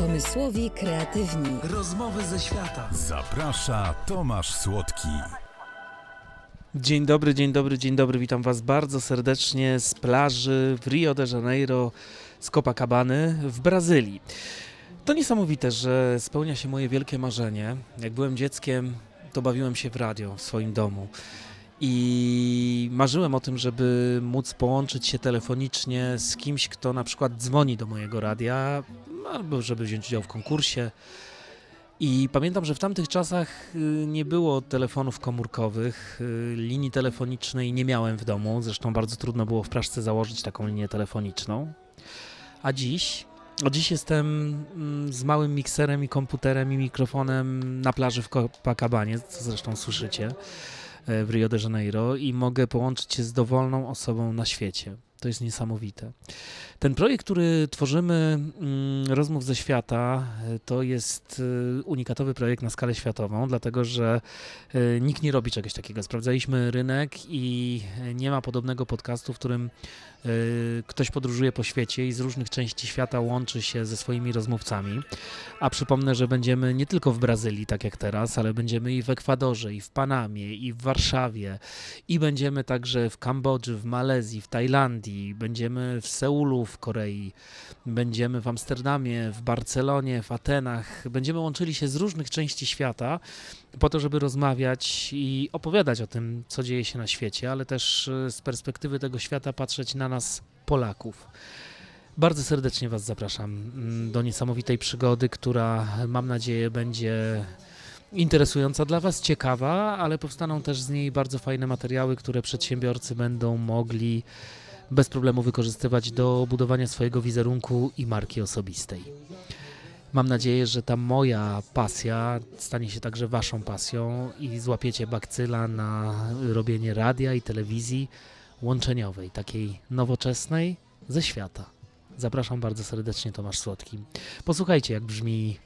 Pomysłowi kreatywni. Rozmowy ze świata. Zaprasza Tomasz Słodki. Dzień dobry, dzień dobry, dzień dobry. Witam Was bardzo serdecznie z plaży w Rio de Janeiro z Copacabany w Brazylii. To niesamowite, że spełnia się moje wielkie marzenie. Jak byłem dzieckiem, to bawiłem się w radio w swoim domu. I marzyłem o tym, żeby móc połączyć się telefonicznie z kimś, kto na przykład dzwoni do mojego radia, albo żeby wziąć udział w konkursie. I pamiętam, że w tamtych czasach y, nie było telefonów komórkowych, y, linii telefonicznej nie miałem w domu. Zresztą bardzo trudno było w Praszce założyć taką linię telefoniczną. A dziś, a dziś jestem mm, z małym mikserem i komputerem i mikrofonem na plaży w Copacabanie, co zresztą słyszycie e, w Rio de Janeiro i mogę połączyć się z dowolną osobą na świecie. To jest niesamowite. Ten projekt, który tworzymy, mm, Rozmów ze świata, e, to jest e, unikatowy projekt na skalę światową, dlatego że e, nikt nie robi czegoś takiego. Sprawdzaliśmy rynek i nie ma podobnego podcastu, w którym ktoś podróżuje po świecie i z różnych części świata łączy się ze swoimi rozmówcami. A przypomnę, że będziemy nie tylko w Brazylii, tak jak teraz, ale będziemy i w Ekwadorze, i w Panamie, i w Warszawie, i będziemy także w Kambodży, w Malezji, w Tajlandii, będziemy w Seulu, w Korei, będziemy w Amsterdamie, w Barcelonie, w Atenach. Będziemy łączyli się z różnych części świata po to, żeby rozmawiać i opowiadać o tym, co dzieje się na świecie, ale też e, z perspektywy tego świata patrzeć na nas, Polaków. Bardzo serdecznie Was zapraszam mm, do niesamowitej przygody, która mam nadzieję będzie interesująca dla Was, ciekawa, ale powstaną też z niej bardzo fajne materiały, które przedsiębiorcy będą mogli bez problemu wykorzystywać do budowania swojego wizerunku i marki osobistej. Mam nadzieję, że ta moja pasja stanie się także Waszą pasją i złapiecie bakcyla na robienie radia i telewizji łączeniowej, takiej nowoczesnej ze świata. Zapraszam bardzo serdecznie, Tomasz Słodki. Posłuchajcie, jak brzmi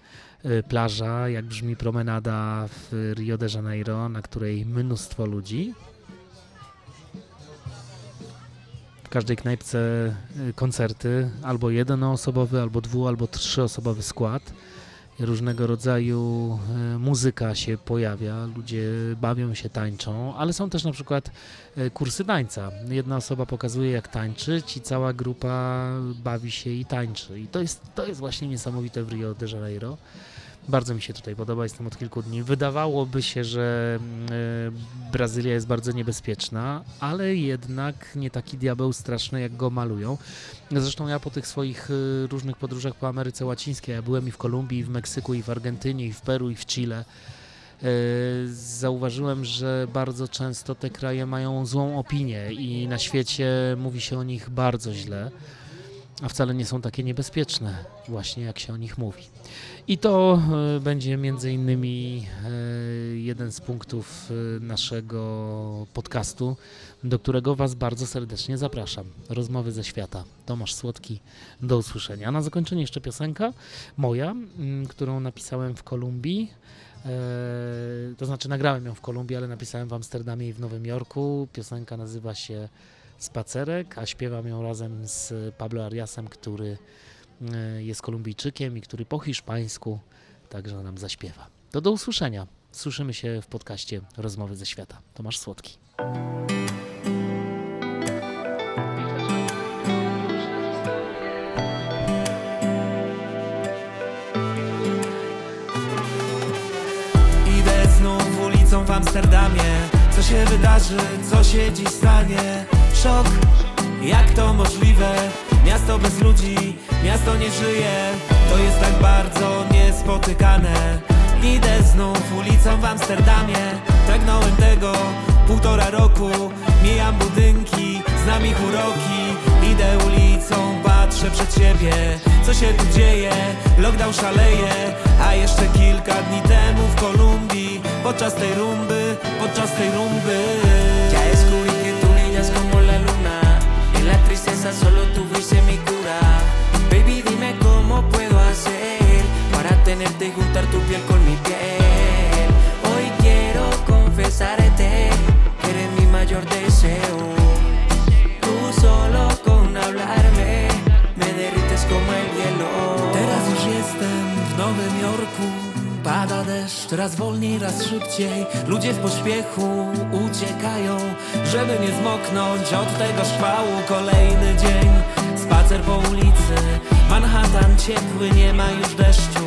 y, plaża, jak brzmi promenada w Rio de Janeiro, na której mnóstwo ludzi, każdej knajpce y, koncerty, albo jednoosobowy, albo dwu, albo trzyosobowy skład. Różnego rodzaju y, muzyka się pojawia, ludzie bawią się, tańczą, ale są też na przykład y, kursy tańca. Jedna osoba pokazuje jak tańczyć i cała grupa bawi się i tańczy. I to jest, to jest właśnie niesamowite w Rio de Janeiro. Bardzo mi się tutaj podoba, jestem od kilku dni. Wydawałoby się, że y, Brazylia jest bardzo niebezpieczna, ale jednak nie taki diabeł straszny, jak go malują. Zresztą ja po tych swoich y, różnych podróżach po Ameryce Łacińskiej, ja byłem i w Kolumbii, i w Meksyku, i w Argentynie, i w Peru, i w Chile. Y, zauważyłem, że bardzo często te kraje mają złą opinię i na świecie mówi się o nich bardzo źle, a wcale nie są takie niebezpieczne, właśnie jak się o nich mówi. I to e, będzie między innymi e, jeden z punktów e, naszego podcastu, do którego Was bardzo serdecznie zapraszam. Rozmowy ze świata. Tomasz Słodki, do usłyszenia. Na zakończenie jeszcze piosenka moja, którą napisałem w Kolumbii. To znaczy nagrałem ją w Kolumbii, ale napisałem w Amsterdamie i w Nowym Jorku. Piosenka nazywa się Spacerek, a śpiewam ją razem z Pablo Ariasem, który E, jest Kolumbijczykiem i który po hiszpańsku także nam zaśpiewa. To do usłyszenia. Słyszymy się w podcaście Rozmowy ze Świata. Tomasz Słodki. Idę znów ulicą w Amsterdamie Co się wydarzy, co się dziś stanie Szok, jak to możliwe? Miasto bez ludzi, miasto nie żyje. To jest tak bardzo niespotykane. Idę znów ulicą w Amsterdamie. Pragnąłem tego półtora roku. Mijam budynki, znam ich uroki. Idę ulicą, patrzę przed siebie. Co się tu dzieje? Lockdown szaleje. A jeszcze kilka dni temu w Kolumbii Podczas tej rumby, podczas tej rumby pada deszcz, raz wolniej, raz szybciej. Ludzie w pośpiechu uciekają, żeby nie zmoknąć od tego szkłału. Kolejny dzień, spacer po ulicy. Manhattan ciepły, nie ma już deszczu.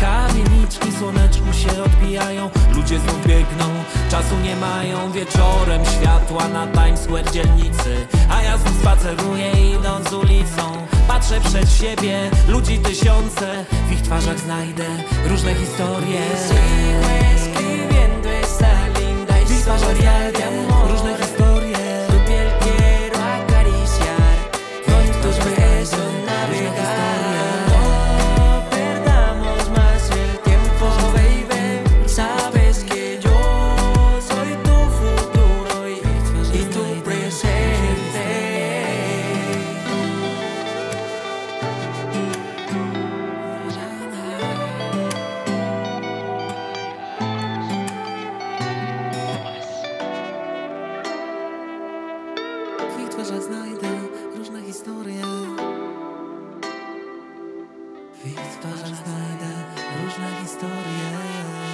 Kamieniczki słoneczku się odbijają Ludzie znów biegną, czasu nie mają Wieczorem światła na Times Square dzielnicy A ja znów spaceruję idąc ulicą Patrzę przed siebie, ludzi tysiące. W ich twarzach znajdę różne historie. Sigo escribiendo esta linda historia de amor. Big w twarzach znajdę różne historie.